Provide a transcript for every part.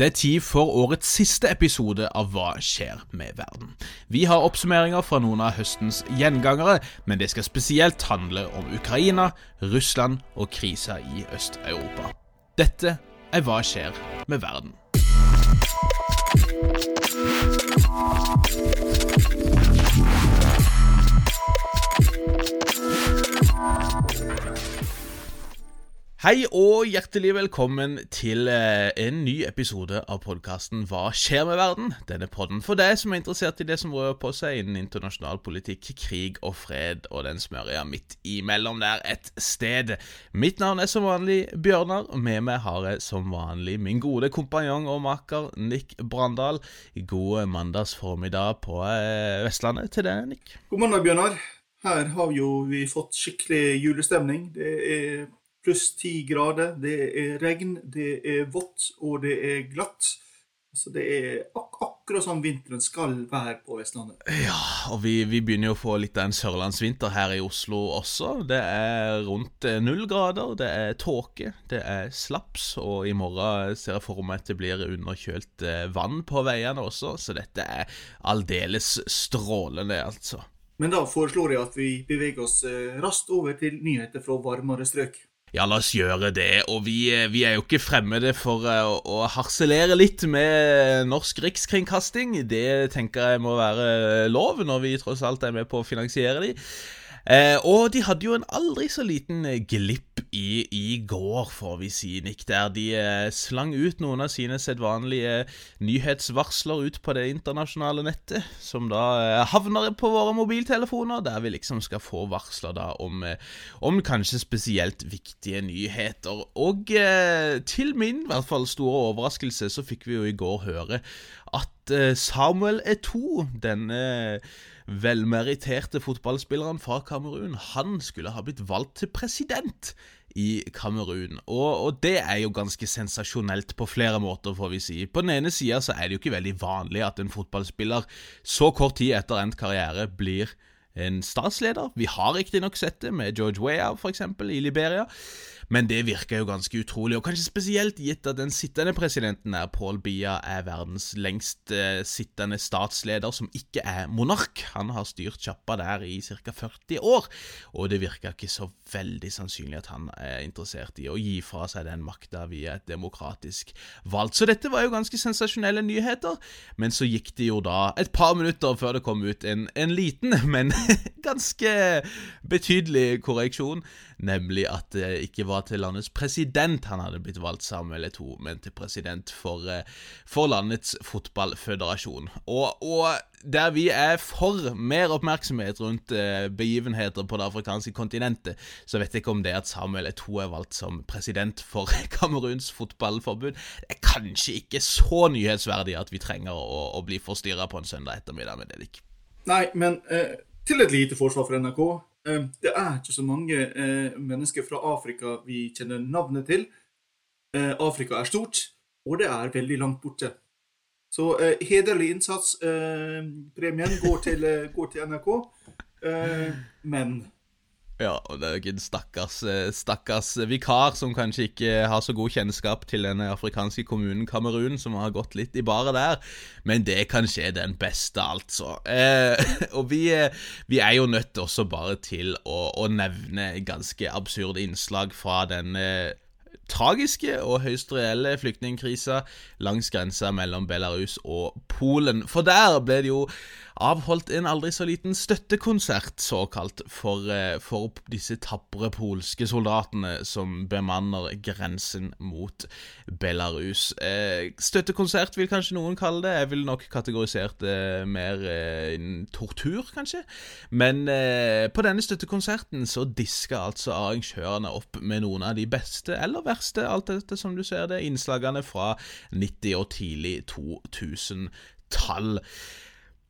Det er tid for årets siste episode av Hva skjer med verden. Vi har oppsummeringer fra noen av høstens gjengangere, men det skal spesielt handle om Ukraina, Russland og krisa i Øst-Europa. Dette er Hva skjer med verden. Hei og hjertelig velkommen til eh, en ny episode av podkasten Hva skjer med verden? Denne podden for deg som er interessert i det som rører på seg innen internasjonal politikk, krig og fred og den smørja midt imellom der et sted. Mitt navn er som vanlig Bjørnar, med meg har jeg som vanlig min gode kompanjong og maker Nick Brandal. God mandagsformiddag på eh, Vestlandet til deg, Nick. God mandag, Bjørnar. Her har jo vi fått skikkelig julestemning. Det er pluss ti grader, det er regn, det er vått og det er glatt. Så det er ak akkurat som vinteren skal være på Vestlandet. Ja, og vi, vi, begynner jo å få litt av en sørlandsvinter her i Oslo også. Det er rundt eh, null grader, det er tåke, det er slaps, og i morgen ser jeg for meg at det blir underkjølt eh, vann på veiene også, så dette er aldeles strålende, altså. Men da foreslår jeg at vi beveger oss eh, raskt over til nyheter fra varmere strøk. Ja, la oss gjøre det. Og vi, eh, vi er jo ikke fremmede for å, å harselere litt med norsk rikskringkasting. Det tenker jeg må være lov, når vi tross alt er med på å finansiere de. Eh, og de hadde jo en aldri så liten eh, glipp i, i går, får vi si, Nick, der de eh, slang ut noen av sine sedvanlige nyhetsvarsler ut på det internasjonale nettet, som da eh, havner på våre mobiltelefoner, der vi liksom skal få varsler da om, eh, om kanskje spesielt viktige nyheter. Og eh, til min i hvert fall store overraskelse så fikk vi jo i går høre at Samuel Eto'o, denne velmeritterte fotballspilleren fra Kamerun, han skulle ha blitt valgt til president i Kamerun. Og, og, det er jo ganske sensasjonelt på flere måter, får vi si. På den ene sida så er det jo ikke veldig vanlig at en fotballspiller så kort tid etter endt karriere blir en statsleder. Vi har riktignok sett det med George Weah, f.eks., i Liberia. Men det virker jo ganske utrolig, og kanskje spesielt gitt at den sittende presidenten her, Paul Bia er verdens lengst eh, sittende statsleder som ikke er monark. Han har styrt sjappa der i ca. 40 år, og det virker ikke så veldig sannsynlig at han er interessert i å gi fra seg den makta via et demokratisk valg. Så dette var jo ganske sensasjonelle nyheter, men så gikk det jo da et par minutter før det kom ut en, en liten, men ganske betydelig korreksjon, nemlig at det ikke var til landets president han hadde blitt valgt, Samuel Eto'o, men til president for, eh, for landets fotballføderasjon. Og, og, der vi er for mer oppmerksomhet rundt eh, begivenheter på det afrikanske kontinentet, så vet jeg ikke om det at Samuel Eto'o er valgt som president for Kameruns fotballforbund, det er kanskje ikke så nyhetsverdig at vi trenger å, å bli forstyrra på en søndag ettermiddag med det, Dick. Nei, men eh, til et lite forsvar for NRK. Eh, det er ikke så mange eh, mennesker fra Afrika vi kjenner navnet til. Eh, Afrika er stort, og det er veldig langt borte. Så hederlig innsats. Premien går til, går til NRK. Men ja, og det er ikke en stakkars, eh, stakkars vikar som kanskje ikke har så god kjennskap til den afrikanske kommunen Kamerun, som har gått litt i baret der, men det kan skje den beste, altså. Eh, og vi, eh, vi, er jo nødt også bare til å, å nevne ganske absurde innslag fra den eh, tragiske og høyst reelle flyktningkrisa langs grensa mellom Belarus og Polen. For der ble det jo avholdt en aldri så liten støttekonsert, såkalt, for, eh, for disse tapre polske soldatene som bemanner grensen mot Belarus. Eh, støttekonsert vil kanskje noen kalle det. Jeg vil nok kategorisert det mer eh, tortur, kanskje. Men på denne støttekonserten så diska altså arrangørene opp med noen av de beste eller verste, alt dette som du ser det, innslagene fra 90- og tidlig 2000-tall.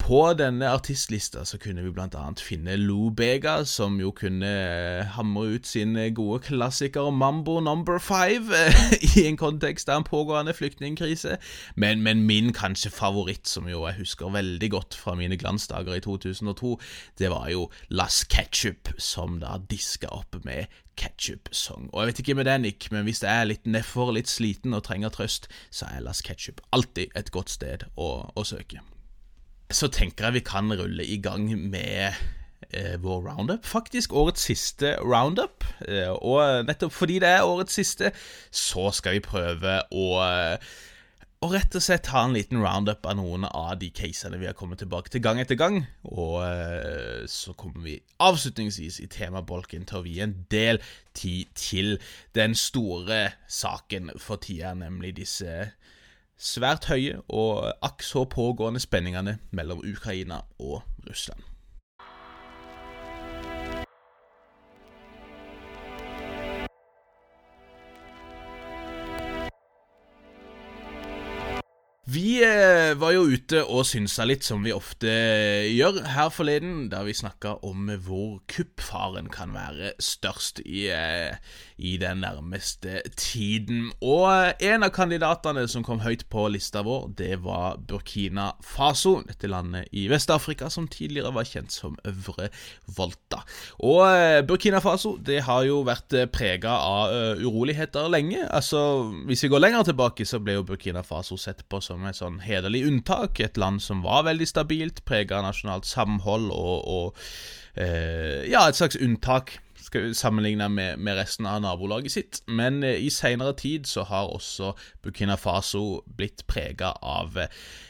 På denne artistlista så kunne vi annet finne Lou Bega, som jo kunne eh, hamre ut sin gode klassiker Mambo Number Five i en kontekst av en pågående flyktningkrise. Men, men, min kanskje favoritt, som jo jeg husker veldig godt fra mine glansdager i 2002, det var jo Las Ketchup, som da diska opp med Ketchup-song. Og jeg vet ikke med deg, Nick, men hvis jeg er litt nedfor, litt sliten og trenger trøst, så er Las Ketchup alltid et godt sted å, å søke så tenker jeg vi kan rulle i gang med eh, vår roundup. Faktisk årets siste roundup. Eh, og nettopp fordi det er årets siste, så skal vi prøve å og rett og slett ta en liten roundup av noen av de casene vi har kommet tilbake til gang etter gang. Og eh, så kommer vi avslutningsvis i temabolken til å vie en del tid til den store saken for tida, nemlig disse svært høye og akk så pågående spenningene mellom Ukraina og Russland. Vi eh, var jo ute og synsa litt, som vi ofte gjør her forleden, da vi snakka om hvor kuppfaren kan være størst i, eh, i, den nærmeste tiden. Og en av kandidatene som kom høyt på lista vår, det var Burkina Faso, dette landet i Vest-Afrika som tidligere var kjent som Øvre Volta. Og eh, Burkina Faso det har jo vært prega av uroligheter lenge. Altså, Hvis vi går lenger tilbake, så ble jo Burkina Faso sett på som som et sånn hederlig unntak. Et land som var veldig stabilt, prega av nasjonalt samhold og, og eh, Ja, et slags unntak sammenligna med, med, resten av nabolaget sitt. Men eh, i seinere tid så har også Burkina Faso blitt prega av eh,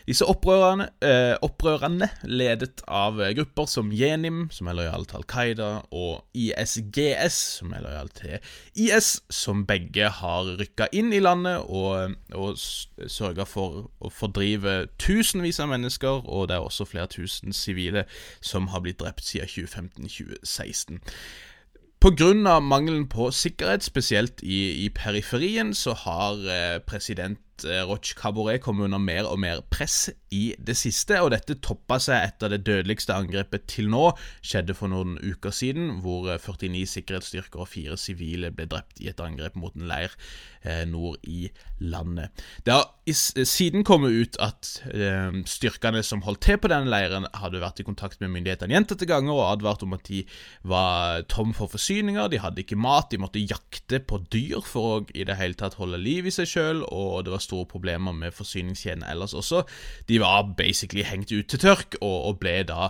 disse opprørerne, eh, opprørerne, ledet av eh, grupper som Jenim, som er lojal til Al Qaida, og ISGS, som er lojal til IS, som begge har rykka inn i landet og, og sørga for å fordrive tusenvis av mennesker, og det er også flere tusen sivile som har blitt drept siden 2015-2016. Pga. mangelen på sikkerhet, spesielt i, i periferien, så har eh, president eh, Roch Cabaret kom under mer og mer press i det siste, og dette toppa seg etter det dødeligste angrepet til nå skjedde for noen uker siden, hvor 49 eh, sikkerhetsstyrker og fire sivile ble drept i et angrep mot en leir eh, nord i landet. Det har siden kommet ut at styrkene som holdt til på denne leiren, hadde vært i kontakt med myndighetene gjentatte ganger og advart om at de var tom for forsyninger, de hadde ikke mat, de måtte jakte på dyr for å i det hele tatt holde liv i seg sjøl, og det var store problemer med forsyningskjeden ellers også. De var basically hengt ut til tørk, og, og ble da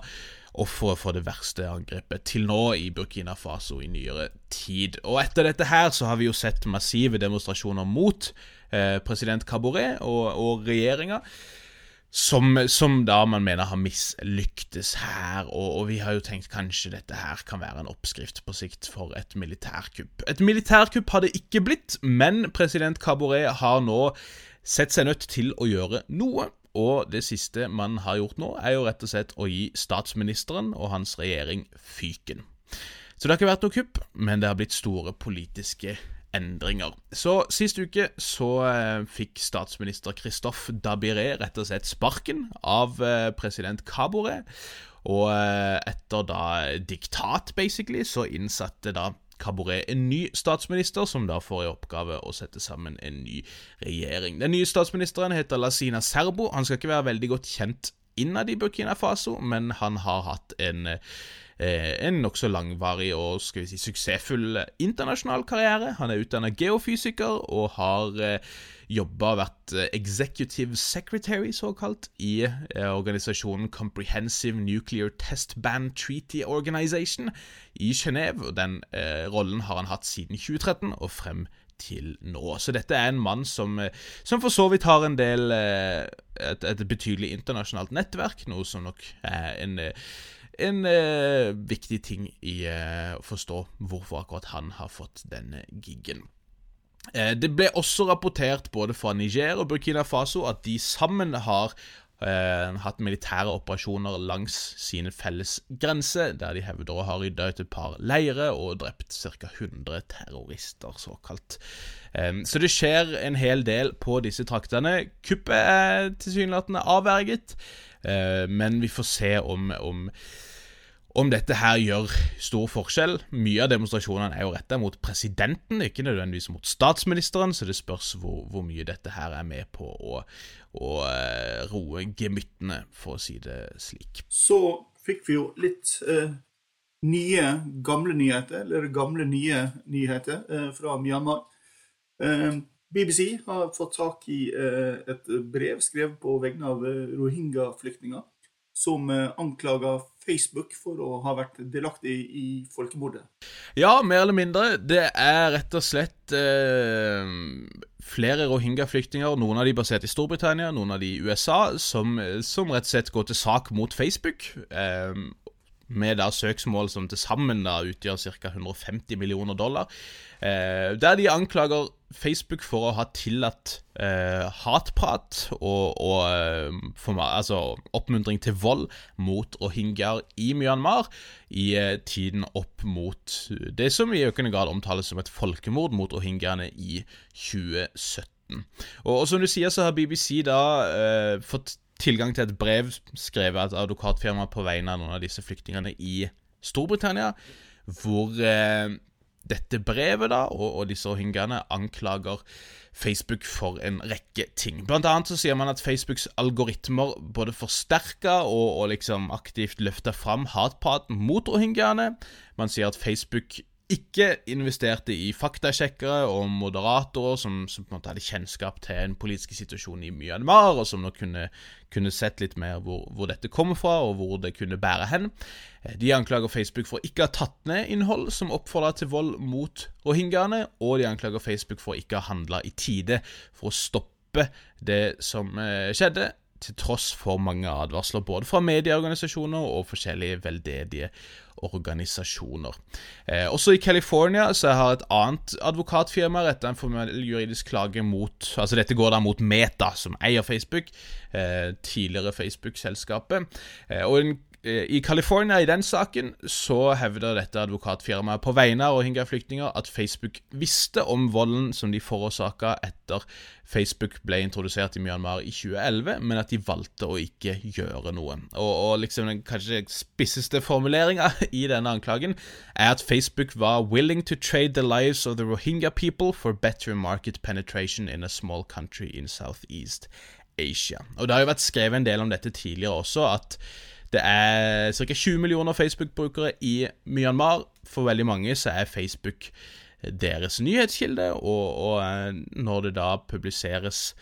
ofre for det verste angrepet til nå i Burkina Faso i nyere tid. Og etter dette her så har vi jo sett massive demonstrasjoner mot eh, president Caboret og, og regjeringa. Som, som, da man mener har mislyktes her, og, og, vi har jo tenkt kanskje dette her kan være en oppskrift på sikt for et militærkupp. Et militærkupp har det ikke blitt, men president Caboret har nå sett seg nødt til å gjøre noe. Og det siste man har gjort nå, er jo rett og slett å gi statsministeren og hans regjering fyken. Så det har ikke vært noe kupp, men det har blitt store politiske endringer. Så Sist uke så eh, fikk statsminister Christophe Dabiré rett og slett sparken av eh, president Kabore. Og eh, etter da diktat, basically, så innsatte da Kabore en ny statsminister, som da får i oppgave å sette sammen en ny regjering. Den nye statsministeren heter Lasina Serbo. Han skal ikke være veldig godt kjent innad i Burkina Faso, men han har hatt en eh, en nokså langvarig og skal vi si, suksessfull internasjonal karriere. Han er utdannet geofysiker og har eh, jobba og vært eh, executive secretary, såkalt, i eh, organisasjonen Comprehensive Nuclear Test Ban Treaty Organization i Genéve. Den eh, rollen har han hatt siden 2013 og frem til nå. Så dette er en mann som, eh, som for så vidt har en del et, et, betydelig internasjonalt nettverk, noe som nok er en en eh, viktig ting i eh, å forstå hvorfor akkurat han har fått denne gigen. Eh, det ble også rapportert både fra Niger og Burkina Faso at de sammen har eh, hatt militære operasjoner langs sine felles grenser, der de hevder å ha rydda ut et par leire og drept ca. 100 terrorister, såkalt. Eh, så det skjer en hel del på disse traktene. Kuppet er tilsynelatende avverget, eh, men vi får se om, om om dette her gjør stor forskjell. Mye av demonstrasjonene er jo retta mot presidenten, ikke nødvendigvis mot statsministeren, så det spørs hvor, hvor mye dette her er med på å, å uh, roe gemyttene, for å si det slik. Så fikk vi jo litt eh, nye, gamle nyheter, eller gamle, nye nyheter eh, fra Myanmar. BBC har fått tak i et brev skrevet på vegne av rohingya-flyktninger som eh, anklager Facebook for å ha vært delaktig i folkemordet. Ja, mer eller mindre. Det er rett og slett eh, flere rohingya-flyktninger, noen av de basert i Storbritannia, noen av de i USA, som, som rett og slett går til sak mot Facebook. Eh, med da søksmål som til sammen da utgjør ca. 150 millioner dollar. Eh, der de anklager Facebook for å ha tillatt eh, hatprat og, og eh, for, altså, oppmuntring til vold mot rohingyaer i Myanmar i eh, tiden opp mot det som i økende grad omtales som et folkemord mot rohingyaene i 2017. Og, og, som du sier, så har BBC da eh, fått tilgang til et brev skrevet av et advokatfirma på vegne av noen av disse flyktningene i Storbritannia, hvor eh, dette brevet da, og, og disse rohingyaene anklager Facebook for en rekke ting. Blant annet så sier man at Facebooks algoritmer både forsterker og, og liksom aktivt løfter fram hatpraten mot rohingyaene. Man sier at Facebook ikke investerte i faktasjekkere og moderatorer som, som, på en måte hadde kjennskap til en politisk situasjon i Myanmar, og som nå kunne, kunne sett litt mer hvor, hvor, dette kommer fra, og hvor det kunne bære hen. Eh, de anklager Facebook for ikke å ha tatt ned innhold som oppfordrer til vold mot rohingyaene, og de anklager Facebook for ikke å ha handla i tide for å stoppe det som eh, skjedde, til tross for mange advarsler både fra medieorganisasjoner og forskjellige veldedige organisasjoner. Eh, også i California så har et annet advokatfirma retta en formell juridisk klage mot Altså dette går da mot Meta, som eier Facebook, eh, tidligere Facebook-selskapet. Eh, og en I California, i den saken, så hevder dette advokatfirmaet på vegne av rohingya-flyktninger at Facebook visste om volden som de forårsaka etter Facebook ble introdusert i Myanmar i 2011, men at de valgte å ikke gjøre noe. Og, og liksom den kanskje spisseste formuleringa i denne anklagen er at Facebook var willing to trade the lives of the Rohingya people for better market penetration in a small country in Southeast Asia. Og det har jo vært skrevet en del om dette tidligere også, at det er ca. 20 millioner Facebook-brukere i Myanmar. For veldig mange så er Facebook deres nyhetskilde, og, og eh, når det da publiseres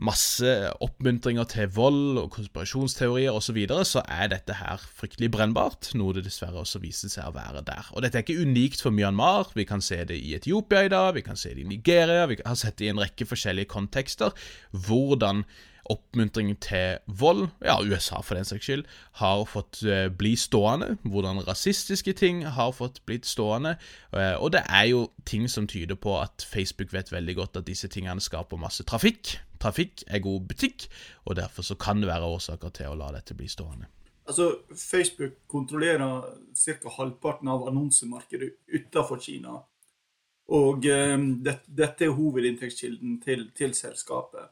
masse oppmuntringer til vold og konspirasjonsteorier osv., så, videre, så er dette her fryktelig brennbart, noe det dessverre også viser seg å være der. Og dette er ikke unikt for Myanmar. Vi kan se det i Etiopia i dag, vi kan se det i Nigeria, vi har sett det i en rekke forskjellige kontekster, hvordan oppmuntring til vold, ja, USA for den saks skyld, har fått eh, bli stående. Hvordan rasistiske ting har fått blitt stående. Eh, og det er jo ting som tyder på at Facebook vet veldig godt at disse tingene skaper masse trafikk. Trafikk er god butikk, og derfor så kan det være årsaker til å la dette bli stående. Altså, Facebook kontrollerer ca. halvparten av annonsemarkedet utenfor Kina. Og um, det, dette er hovedinntektskilden til, til selskapet.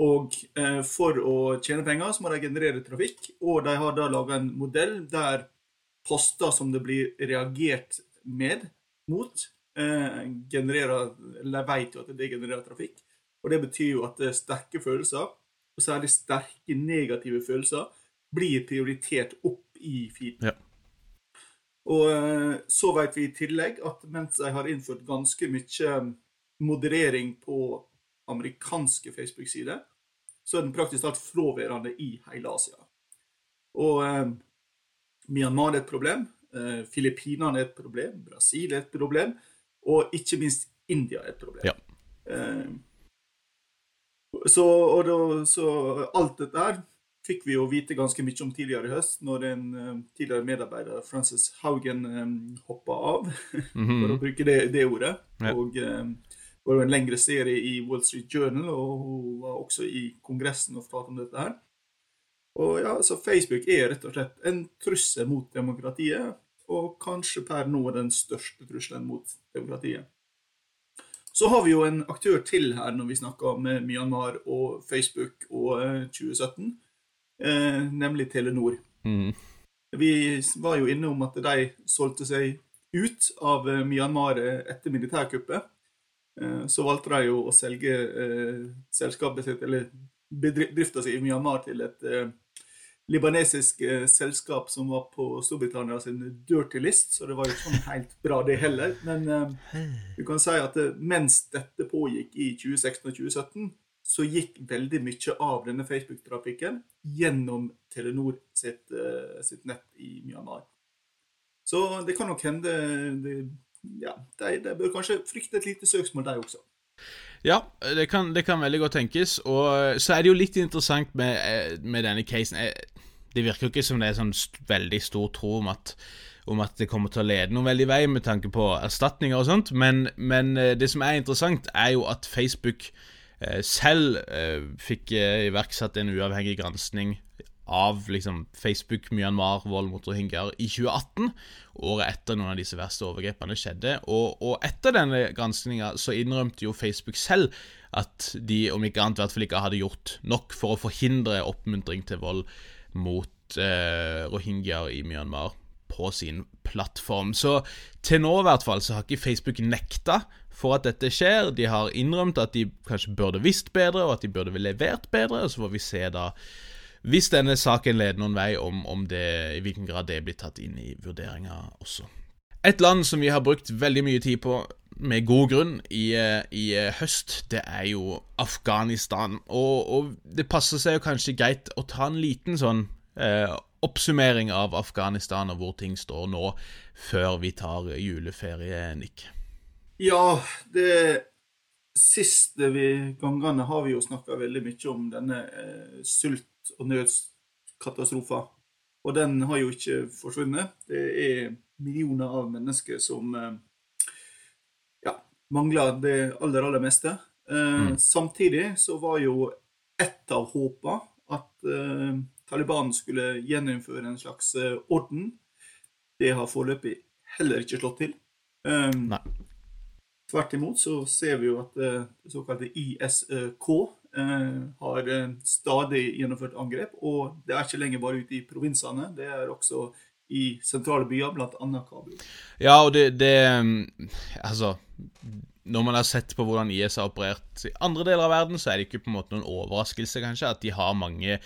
Og eh, for å tjene penger, så må de generere trafikk. Og de har da laga en modell der poster som det blir reagert med, mot, eh, genererer Eller vet jo at det genererer trafikk. Og det betyr jo at sterke følelser, og særlig sterke negative følelser, blir prioritert opp i feeden. Ja. Og eh, så vet vi i tillegg at mens de har innført ganske mye moderering på amerikanske Facebook-sider, så er den praktisk talt fraværende i hele Asia. Og eh, Myanmar er et problem, eh, Filippinene er et problem, Brasil er et problem, og ikke minst India er et problem. Ja. Eh, så, da, så, alt dette her fikk vi jo vite ganske mye om tidligere i høst, når en uh, tidligere medarbeider, Frances Haugen, um, hoppa av, mm -hmm. for å bruke det, det ordet. Ja. Og um, var jo en lengre serie i Wall Street Journal, og hun var også i Kongressen og fortalte om dette her. Og ja, så Facebook er rett og slett en trussel mot demokratiet, og kanskje per nå den største trusselen mot demokratiet. Så har vi jo en aktør til her når vi snakker om Myanmar og Facebook og 2017, eh, nemlig Telenor. Mm. Vi var jo inne om at de solgte seg ut av Myanmar etter militærkuppet. Eh, så valgte de jo å selge eh, selskapet sitt, eller bedrifta si i Myanmar til et eh, libanesisk selskap som var på Storbritannia sin dirty list, så det var jo ikke sånn helt bra, det heller. Men du kan si at mens dette pågikk i 2016 og 2017, så gikk veldig mye av denne Facebook-trafikken gjennom Telenor sitt, sitt, nett i Myanmar. Så det kan nok hende det, ja, de, de, bør kanskje frykte et lite søksmål, de også. Ja, det kan, det kan, veldig godt tenkes. Og så er det jo litt interessant med, eh, med denne casen. Eh, det virker jo ikke som det er sånn veldig stor tro om at, om at det kommer til å lede noen veldig vei med tanke på erstatninger og sånt, men, men det som er interessant, er jo at Facebook Eh, selv eh, fikk eh, iverksatt en uavhengig granskning av liksom, Facebook Myanmar vold mot rohingyaer i 2018, året etter noen av disse verste overgrepene skjedde. Og, og etter denne granskinga så innrømte jo Facebook selv at de om ikke annet i hvert fall ikke hadde gjort nok for å forhindre oppmuntring til vold mot eh, rohingyaer i Myanmar på sin plattform. Så til nå i hvert fall så har ikke Facebook nekta for at dette skjer. De har innrømt at de kanskje burde visst bedre, og at de burde levert bedre. Og så får vi se da, hvis denne saken leder noen vei, om, om det, i hvilken grad det blir tatt inn i vurderinga også. Et land som vi har brukt veldig mye tid på, med god grunn, i, i høst, det er jo Afghanistan. Og, og, det passer seg jo kanskje greit å ta en liten sånn eh, oppsummering av Afghanistan og hvor ting står nå, før vi tar juleferie, Nick. Ja, det siste vi, gangene har vi jo snakka veldig mye om denne eh, sult- og nødskatastrofer. Og den har jo ikke forsvunnet. Det er millioner av mennesker som eh, ja, mangler det aller, aller meste. Eh, mm. Samtidig så var jo ett av håpa at eh, Taliban skulle gjeninnføre en slags orden. Det har foreløpig heller ikke slått til. Nei. Tvert imot så ser vi jo at det såkalte ISK har eh, stadig gjennomført angrep. Og det er ikke lenger bare ute i provinsene, det er også i sentrale byer, bl.a. Kabul. Ja, og det, det, mm, Altså Når man har sett på hvordan IS har operert i andre deler av verden, så er det ikke på en måte noen overraskelse, kanskje, at de har mange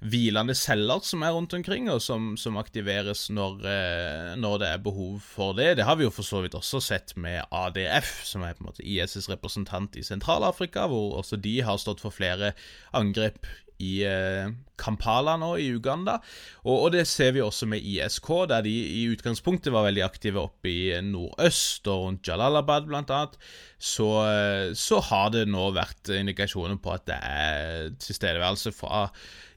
hvilende celler som er rundt omkring, og som, som aktiveres når, eh, når, det er behov for det. Det har vi jo for så vidt også sett med ADF, som er på en måte IS' representant i Sentral-Afrika, hvor også de har stått for flere angrep i eh, Kampala nå i Uganda. Og, og, det ser vi også med ISK, der de i utgangspunktet var veldig aktive oppe i nordøst og rundt Jalalabad bl.a. Så, eh, så har det nå vært indikasjoner på at det er tilstedeværelse fra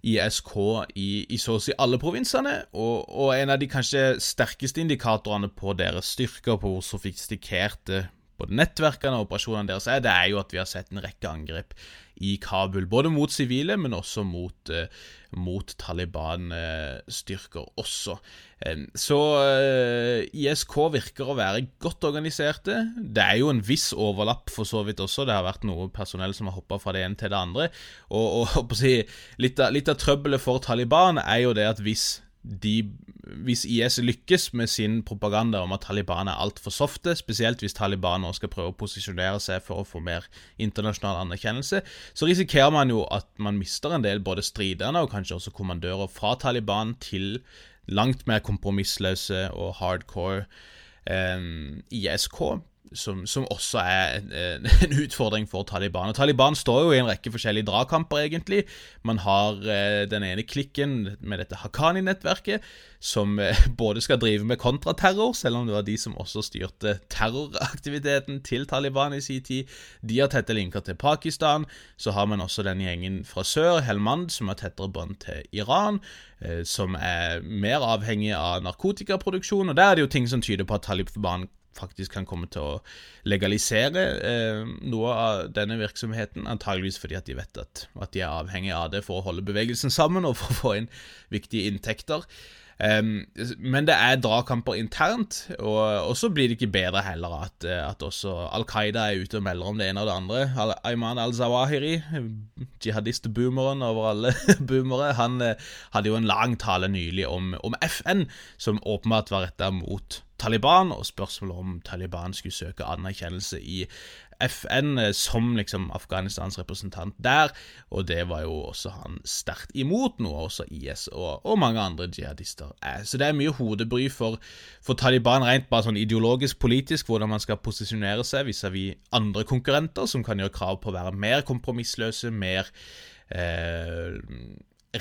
ISK i, i så å si alle provinsene. Og, og, en av de kanskje sterkeste indikatorene på deres styrker, på hvor sofistikerte både nettverkene og operasjonene deres er, det er jo at vi har sett en rekke angrep i Kabul. Både mot sivile, men også mot, eh, mot Taliban-styrker også. Så eh, ISK virker å være godt organiserte. Det er jo en viss overlapp for så vidt også. Det har vært noe personell som har hoppa fra det ene til det andre. Og, og litt, av, litt av trøbbelet for Taliban er jo det at hvis de, hvis IS lykkes med sin propaganda om at Taliban er altfor softe, spesielt hvis Taliban nå skal prøve å posisjonere seg for å få mer internasjonal anerkjennelse, så risikerer man jo at man mister en del både stridende og kanskje også kommandører fra Taliban til langt mer kompromissløse og hardcore eh, ISK som, som, også er en, en, utfordring for Taliban. Og Taliban står jo i en rekke forskjellige dragkamper, egentlig. Man har eh, den ene klikken med dette Haqqani-nettverket, som eh, både skal drive med kontraterror, selv om det var de som også styrte terroraktiviteten til Taliban i sin tid. De har tette linker til Pakistan. Så har man også den gjengen fra sør, Helmand, som har tettere bånd til Iran, eh, som er mer avhengig av narkotikaproduksjon. Og der er det jo ting som tyder på at Taliban faktisk kan komme til å legalisere eh, noe av denne virksomheten, antageligvis fordi at de vet at, at de er avhengig av det for å holde bevegelsen sammen og for å få inn viktige inntekter. Um, men det er dragkamper internt, og, og, så blir det ikke bedre heller at, at også Al Qaida er ute og melder om det ene og det andre. Ayman al-Zawahiri, jihadist-boomeren over alle boomere, han uh, hadde jo en lang tale nylig om, om FN, som åpenbart var retta mot Taliban, og spørsmålet om Taliban skulle søke anerkjennelse i FN eh, som liksom Afghanistans representant der, og det var jo også han sterkt imot, noe også IS og, og, mange andre jihadister er. Så det er mye hodebry for, for Taliban rent bare sånn ideologisk, politisk, hvordan man skal posisjonere seg vis-à-vis -vis andre konkurrenter som kan gjøre krav på å være mer kompromissløse, mer eh,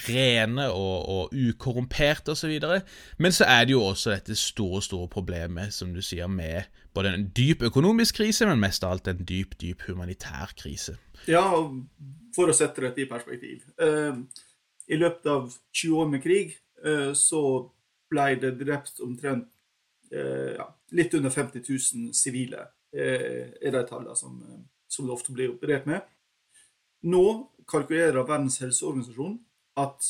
rene og, og ukorrumperte osv. Men så er det jo også dette store, store problemet, som du sier, med både en dyp økonomisk krise, men mest av alt en dyp, dyp humanitær krise. Ja, for å sette dette i perspektiv. Eh, I løpet av 20 år med krig eh, så ble det drept omtrent eh, ja, litt under 50 000 sivile, er de tallene som, som det ofte blir operert med. Nå kalkulerer Verdens helseorganisasjon at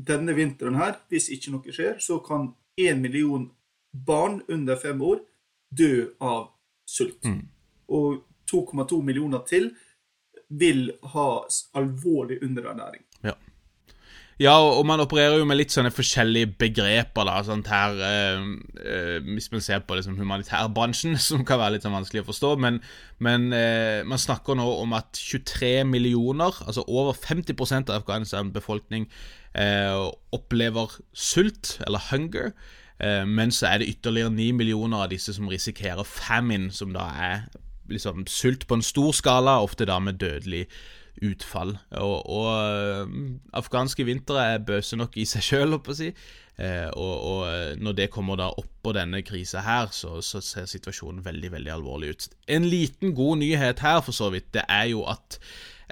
denne vinteren her, hvis ikke noe skjer, så kan én million barn under fem år dø av sult. Mm. Og 2,2 millioner til vil ha alvorlig underernæring. Ja. ja. og man opererer jo med litt sånne forskjellige begreper, da, sånt her øh, øh, Hvis man ser på liksom humanitærbransjen, som kan være litt sånn vanskelig å forstå, men, men eh, man snakker nå om at 23 millioner, altså over 50% av Afghanistans befolkning, opplever sult, eller hunger. Eh, men så er det ytterligere ni millioner av disse som risikerer famine, som da er liksom sult på en stor skala, ofte da med dødelig utfall. Og, og uh, afghanske vintre er bøse nok i seg sjøl, holdt på å si. Uh, og, og, når det kommer da oppå denne krisa her, så, så, ser situasjonen veldig, veldig alvorlig ut. En liten god nyhet her, for så vidt, det er jo at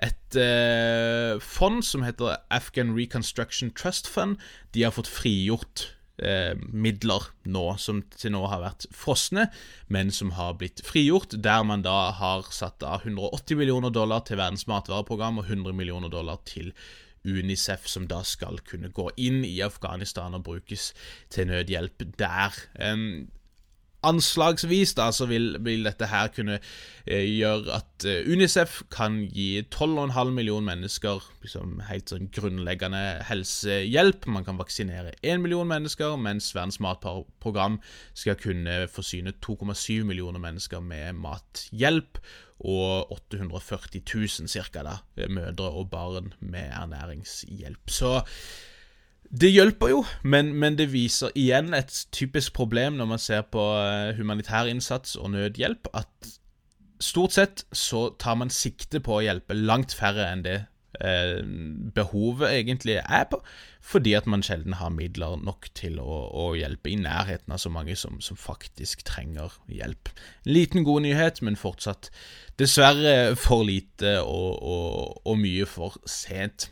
et eh, fond som heter Afghan Reconstruction Trust Fund, de har fått frigjort eh, midler nå, som til nå har vært frosne, men som har blitt frigjort, der man da har satt av 180 millioner dollar til Verdens matvareprogram og 100 millioner dollar til Unicef, som da skal kunne gå inn i Afghanistan og brukes til nødhjelp der. Um, Anslagsvis da, så vil, vil dette her kunne eh, gjøre at eh, Unicef kan gi 12,5 millioner mennesker liksom, helt sånn grunnleggende helsehjelp. Man kan vaksinere 1 million mennesker, mens Verdens matprogram skal kunne forsyne 2,7 millioner mennesker med mathjelp. Og 840 000 cirka da, mødre og barn med ernæringshjelp. Så det hjelper jo, men, men, det viser igjen et typisk problem når man ser på eh, humanitær innsats og nødhjelp, at stort sett så tar man sikte på å hjelpe langt færre enn det eh, behovet egentlig er på, fordi at man sjelden har midler nok til å, å hjelpe i nærheten av så mange som, som faktisk trenger hjelp. Liten god nyhet, men fortsatt Dessverre for lite og, og, og, mye for sent.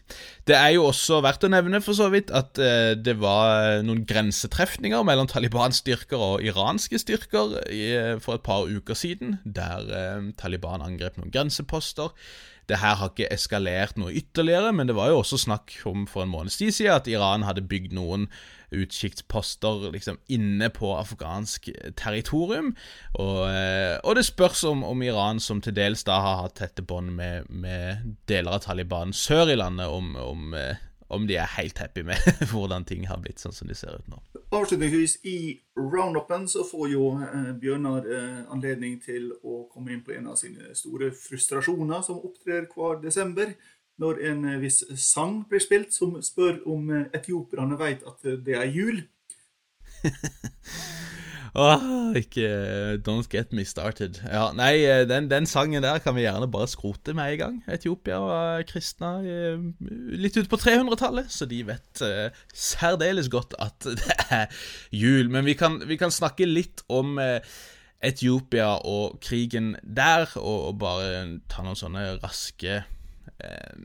Det er jo også verdt å nevne for så vidt at eh, det var noen grensetrefninger mellom Taliban-styrker og iranske styrker i, for et par uker siden, der eh, Taliban angrep noen grenseposter. Det her har ikke eskalert noe ytterligere, men det var jo også snakk om for en måneds tid siden at Iran hadde bygd noen utkikksposter liksom inne på afghansk territorium. Og, eh, og det spørs om, om, Iran, som til dels da har hatt tette bånd med, med, deler av Taliban sør i landet, om, om, eh, om de er helt happy med hvordan ting har blitt sånn som de ser ut nå. Avslutningsvis, i roundupen så får jo eh, Bjørnar eh, anledning til å komme inn på en av sine store frustrasjoner som opptrer hver desember når en eh, viss sang blir spilt, som spør om etiopierne vet at det er jul. Åh, ikke Don't get me started. Ja, nei, eh, den, den, sangen der kan vi gjerne bare skrote med en gang. Etiopia var kristna litt ut på 300-tallet, så de vet uh, særdeles godt at det er jul. Men vi kan, vi kan snakke litt om uh, Etiopia og krigen der, og, og bare ta noen sånne raske Eh,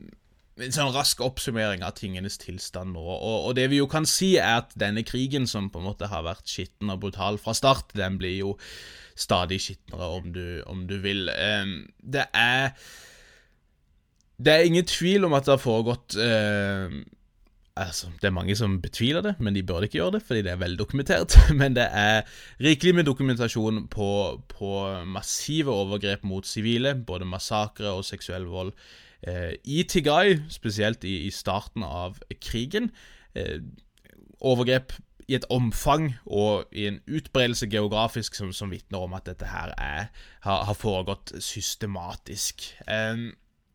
en sånn rask oppsummering av tingenes tilstand nå. Og, og, det vi jo kan si, er at denne krigen, som på en måte har vært skitten og brutal fra start, den blir jo stadig skitnere, om du, om du vil. Det er Det er ingen tvil om at det har foregått Altså, Det er mange som betviler det, men de burde ikke gjøre det, fordi det er veldokumentert. Men det er rikelig med dokumentasjon på, på massive overgrep mot sivile, både massakre og seksuell vold I Tigay, spesielt i, i, starten av krigen, eh, overgrep i et omfang og i en utbredelse geografisk som, som vitner om at dette her er, har, har foregått systematisk. Um,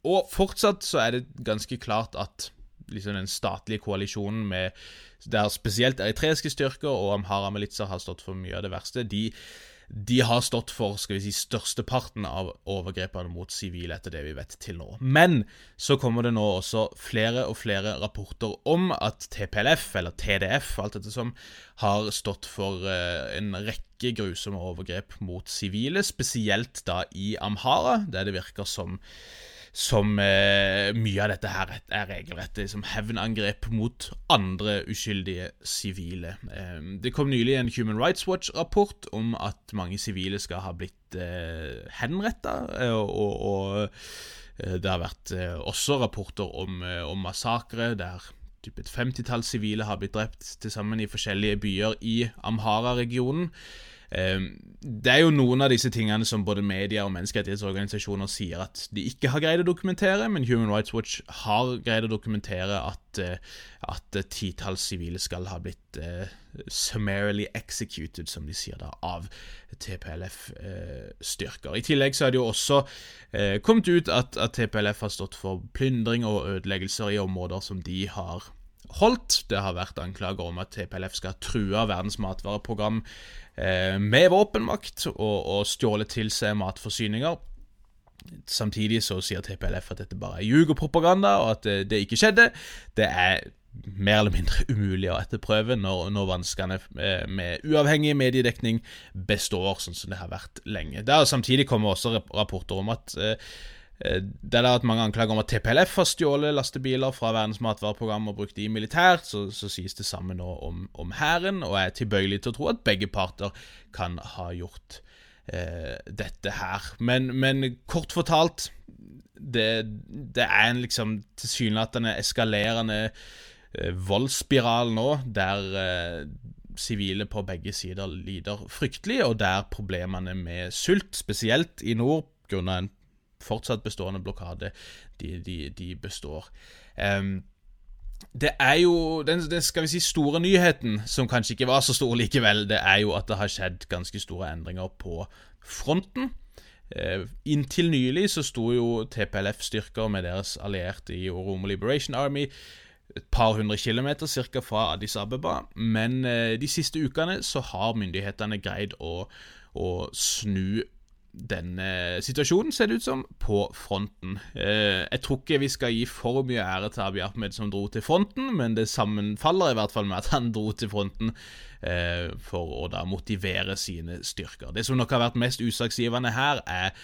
og fortsatt så er det ganske klart at liksom den statlige koalisjonen med der spesielt eritreiske styrker og Amhara-militser har stått for mye av det verste, de de har stått for skal vi si, størsteparten av overgrepene mot sivile, etter det vi vet til nå. Men så kommer det nå også flere og flere rapporter om at TPLF, eller TDF, alt dette som, har stått for uh, en rekke grusomme overgrep mot sivile, spesielt da i Amhara, der det virker som som eh, mye av dette her er regelrett liksom hevnangrep mot andre uskyldige sivile. Eh, det kom nylig en Human Rights Watch-rapport om at mange sivile skal ha blitt eh, henretta, eh, og, og eh, det har vært eh, også rapporter om, eh, om massakre der typ et femtitalls sivile har blitt drept til sammen i forskjellige byer i Amhara-regionen. Ehm, det er jo noen av disse tingene som både media og menneskerettighetsorganisasjoner sier at de ikke har greid å dokumentere, men Human Rights Watch har greid å dokumentere at, eh, at titalls sivile skal ha blitt uh, summarily executed, som de sier da, av TPLF-styrker. Uh, I tillegg så er det jo også uh, kommet ut at, at TPLF har stått for plyndring og ødeleggelser i områder som de har holdt. Det har vært anklager om at TPLF skal true Verdens matvareprogram eh, med våpenmakt og, og stjålet til seg matforsyninger. Samtidig så sier TPLF at dette bare er ljug og propaganda, og at det, det, ikke skjedde. Det er mer eller mindre umulig å etterprøve når, når vanskene med, med uavhengig mediedekning består, sånn som det har vært lenge. Der samtidig kommer også rapporter om at eh, Eh, det er vært mange anklager om at TPLF har stjålet lastebiler fra Verdens matvareprogram og brukt de militært. Så, så sies det samme nå om Hæren, og jeg er tilbøyelig til å tro at begge parter kan ha gjort eh, dette her. Men, men, kort fortalt det, det er en liksom tilsynelatende eskalerende eh, voldsspiral nå, der eh, sivile på begge sider lider fryktelig, og der problemene med sult, spesielt i nord, grunnet en fortsatt bestående blokade, de, de, de består. Um, det er jo den, den, skal vi si store nyheten, som kanskje ikke var så stor likevel, det er jo at det har skjedd ganske store endringer på fronten. Uh, inntil nylig så sto jo TPLF-styrker med deres allierte i Oromo Liberation Army et par hundre kilometer cirka fra Addis Abeba, men uh, de siste ukene så har myndighetene greid å, å snu denne situasjonen, ser det ut som, på fronten. Eh, jeg tror ikke vi skal gi for mye ære til Abiy Ahmed som dro til fronten, men det sammenfaller i hvert fall med at han dro til fronten eh, for å da motivere sine styrker. Det som nok har vært mest usaksgivende her, er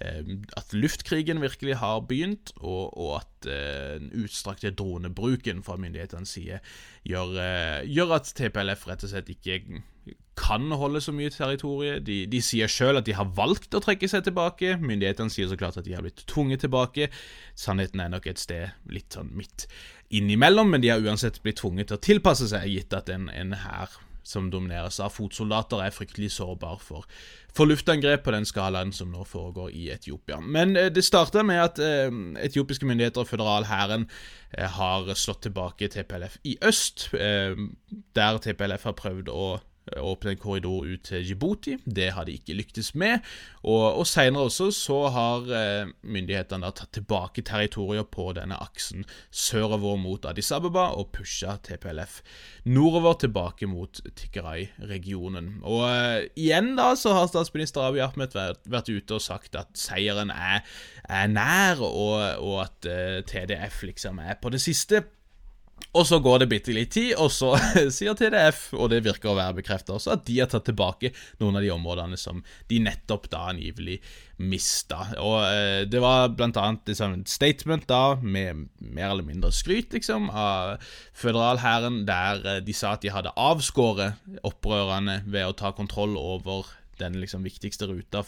Eh, at luftkrigen virkelig har begynt, og, og at eh, den utstrakte dronebruken fra myndighetenes side gjør, eh, gjør, at TPLF rett og slett ikke kan holde så mye territorium. De, de sier sjøl at de har valgt å trekke seg tilbake. Myndighetene sier så klart at de har blitt tvunget tilbake. Sannheten er nok et sted litt sånn midt innimellom, men de har uansett blitt tvunget til å tilpasse seg, gitt at en, en hær som domineres av fotsoldater, er fryktelig sårbar for, for luftangrep på den skalaen som nå foregår i Etiopia. Men eh, det starta med at eh, etiopiske myndigheter og føderalhæren eh, har slått tilbake TPLF i øst, eh, der TPLF har prøvd å åpne en korridor ut til Djibouti. Det har de ikke lyktes med. Og, og Senere også så har eh, myndighetene da tatt tilbake territorier på denne aksen sørover mot Addis Ababa og pusha TPLF nordover tilbake mot Tikkarai-regionen. Og uh, igjen da så har statsminister Abiy Ahmed vært, vært, ute og sagt at seieren er, er nær, og, og at uh, TDF liksom er på det siste. Og så går det bitte litt tid, og så sier TDF, og det virker å være bekreftet også, at de har tatt tilbake noen av de områdene som de nettopp da angivelig mista. Og eh, det var blant annet liksom, et statement da, med mer eller mindre skryt, liksom, av føderalhæren, der eh, de sa at de hadde avskåret opprørerne ved å ta kontroll over den liksom viktigste ruta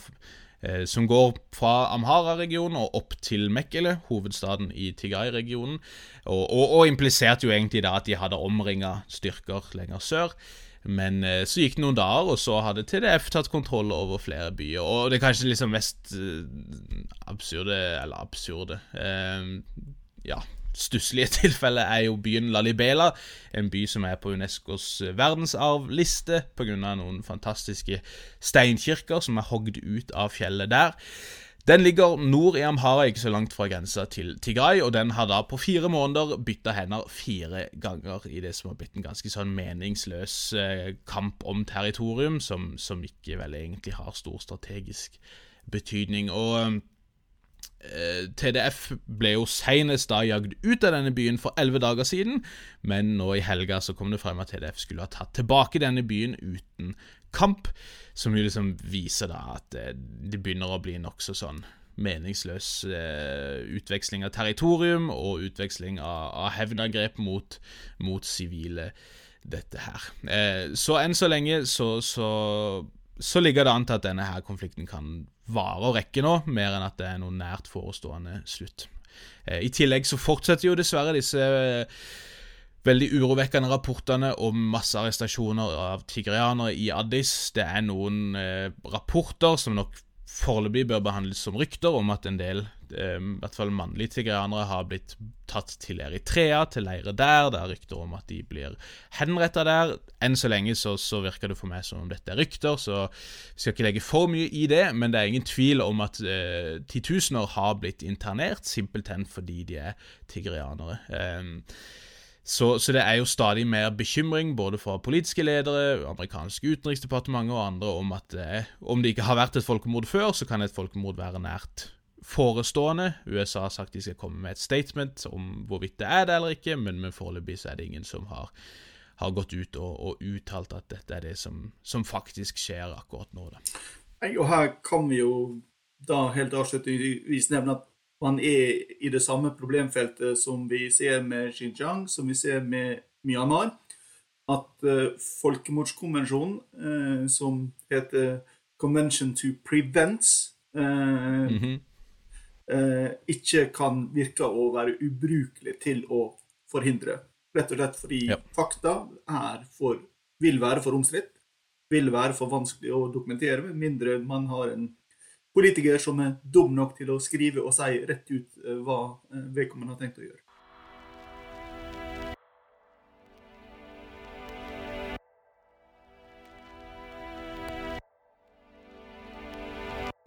som går fra Amhara-regionen og opp til Mekkele, hovedstaden i Tigray-regionen. Og, og, og, impliserte jo egentlig da at de hadde omringa styrker lenger sør. Men eh, så gikk det noen dager, og så hadde TDF tatt kontroll over flere byer. Og det er kanskje liksom mest uh, absurde Eller absurde eh, Ja, stusslige tilfellet er jo byen Lalibela, en by som er på Unescos verdensarvliste pga. noen fantastiske steinkirker som er hogd ut av fjellet der. Den ligger nord i Amhara, ikke så langt fra grensa til Tigray, og den har da på fire måneder bytta hender fire ganger i det som har blitt en ganske sånn meningsløs eh, kamp om territorium, som, som ikke vel egentlig har stor strategisk betydning. Og Eh, TDF ble jo senest da jagd ut av denne byen for elleve dager siden, men nå i helga så kom det frem at TDF skulle ha tatt tilbake denne byen uten kamp, som jo liksom viser da at eh, det begynner å bli nokså sånn meningsløs eh, utveksling av territorium og utveksling av, av hevnangrep mot, mot sivile, dette her. Eh, så enn så lenge så, så, så ligger det an til at denne her konflikten kan vare og rekke nå, mer enn at det er noe nært forestående slutt. Eh, I tillegg så fortsetter jo dessverre disse eh, veldig urovekkende rapportene om massearrestasjoner av tigrianere i Addis. Det er noen eh, rapporter som nok foreløpig bør behandles som rykter om at en del, eh, i hvert fall mannlige tigrianere, har blitt tatt til Eritrea, til leirer der. Det er rykter om at de blir henretta der. Enn så lenge så, så, virker det for meg som om dette er rykter, så jeg skal ikke legge for mye i det. Men det er ingen tvil om at eh, titusener har blitt internert, simpelthen fordi de er tigrianere. Eh, så, så, det er jo stadig mer bekymring, både fra politiske ledere, amerikanske utenriksdepartementer og andre, om at eh, om det ikke har vært et folkemord før, så kan et folkemord være nært forestående. USA har sagt de skal komme med et statement om hvorvidt det er det eller ikke, men, men foreløpig så er det ingen som har, har gått ut og, og, uttalt at dette er det som, som faktisk skjer akkurat nå. Da. Og her kan vi jo da helt avslutningsvis nevne at man er i det samme problemfeltet som vi ser med Xinjiang, som vi ser med Myanmar. At uh, folkemordskonvensjonen, uh, som heter Convention to Prevent, uh, mm -hmm. ikke kan virke å være ubrukelig til å forhindre. Rett og slett fordi ja. fakta for, vil være for omstridt, vil være for vanskelig å dokumentere, med mindre man har en politiker som er dum nok til å skrive og si rett ut eh, hva eh, vedkommende har tenkt å gjøre.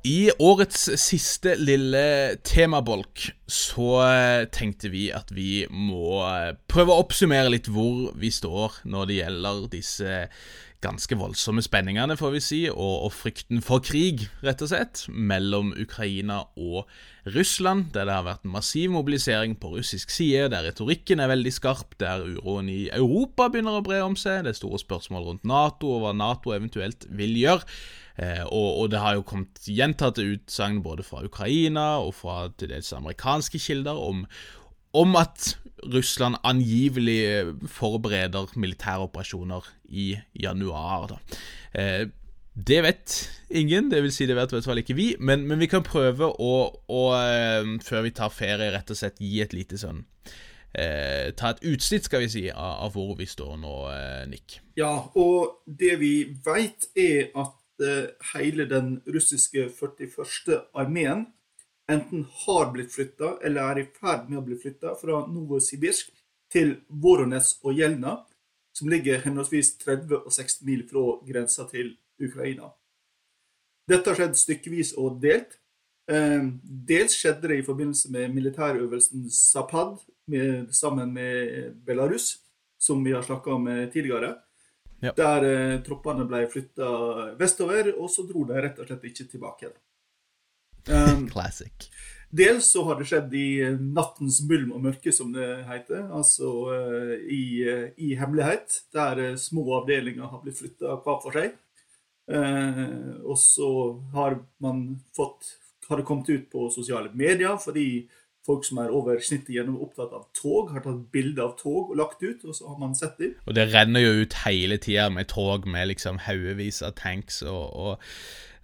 I årets siste lille temabolk så eh, tenkte vi at vi må prøve å oppsummere litt hvor vi står når det gjelder disse ganske voldsomme spenningene, får vi si, og, og, frykten for krig, rett og slett, mellom Ukraina og Russland, der det har vært massiv mobilisering på russisk side, der retorikken er veldig skarp, der uroen i Europa begynner å bre om seg, det er store spørsmål rundt Nato og hva Nato eventuelt vil gjøre. Eh, og, og, det har jo kommet gjentatte utsagn både fra Ukraina og fra til dels amerikanske kilder om, om at Russland angivelig forbereder militære operasjoner i januar. Eh, det vet ingen, det vil si det vet i hvert fall ikke vi, men, men vi kan prøve å, å, eh, før vi tar ferie, rett og slett gi et lite sånn eh, Ta et utsnitt, skal vi si, av, av hvor vi står nå, eh, Nick. Ja, og det vi veit, er at eh, hele den russiske 41. armeen enten har blitt flytta eller er i ferd med å bli flytta fra Novosibirsk til Voronez og Jelna, som ligger henholdsvis 30 og 60 mil fra grensa til Ukraina. Dette har skjedd stykkevis og delt. Ehm, dels skjedde det i forbindelse med militærøvelsen Zapad med, sammen med Belarus, som vi har snakka om eh, tidligere. Ja. Der eh, troppene ble flytta vestover, og så dro de rett og slett ikke tilbake. Um, Classic. dels så har det skjedd i nattens mulm og mørke, som det heter. Altså uh, i, uh, i hemmelighet, der uh, små avdelinger har blitt flytta hver for seg. Eh, og så har man fått har det kommet ut på sosiale medier fordi folk som er over snittet gjennom opptatt av tog, har tatt bilde av tog og lagt ut, og så har man sett dem. Og det renner jo ut hele tida med tog med liksom haugevis av tanks og, og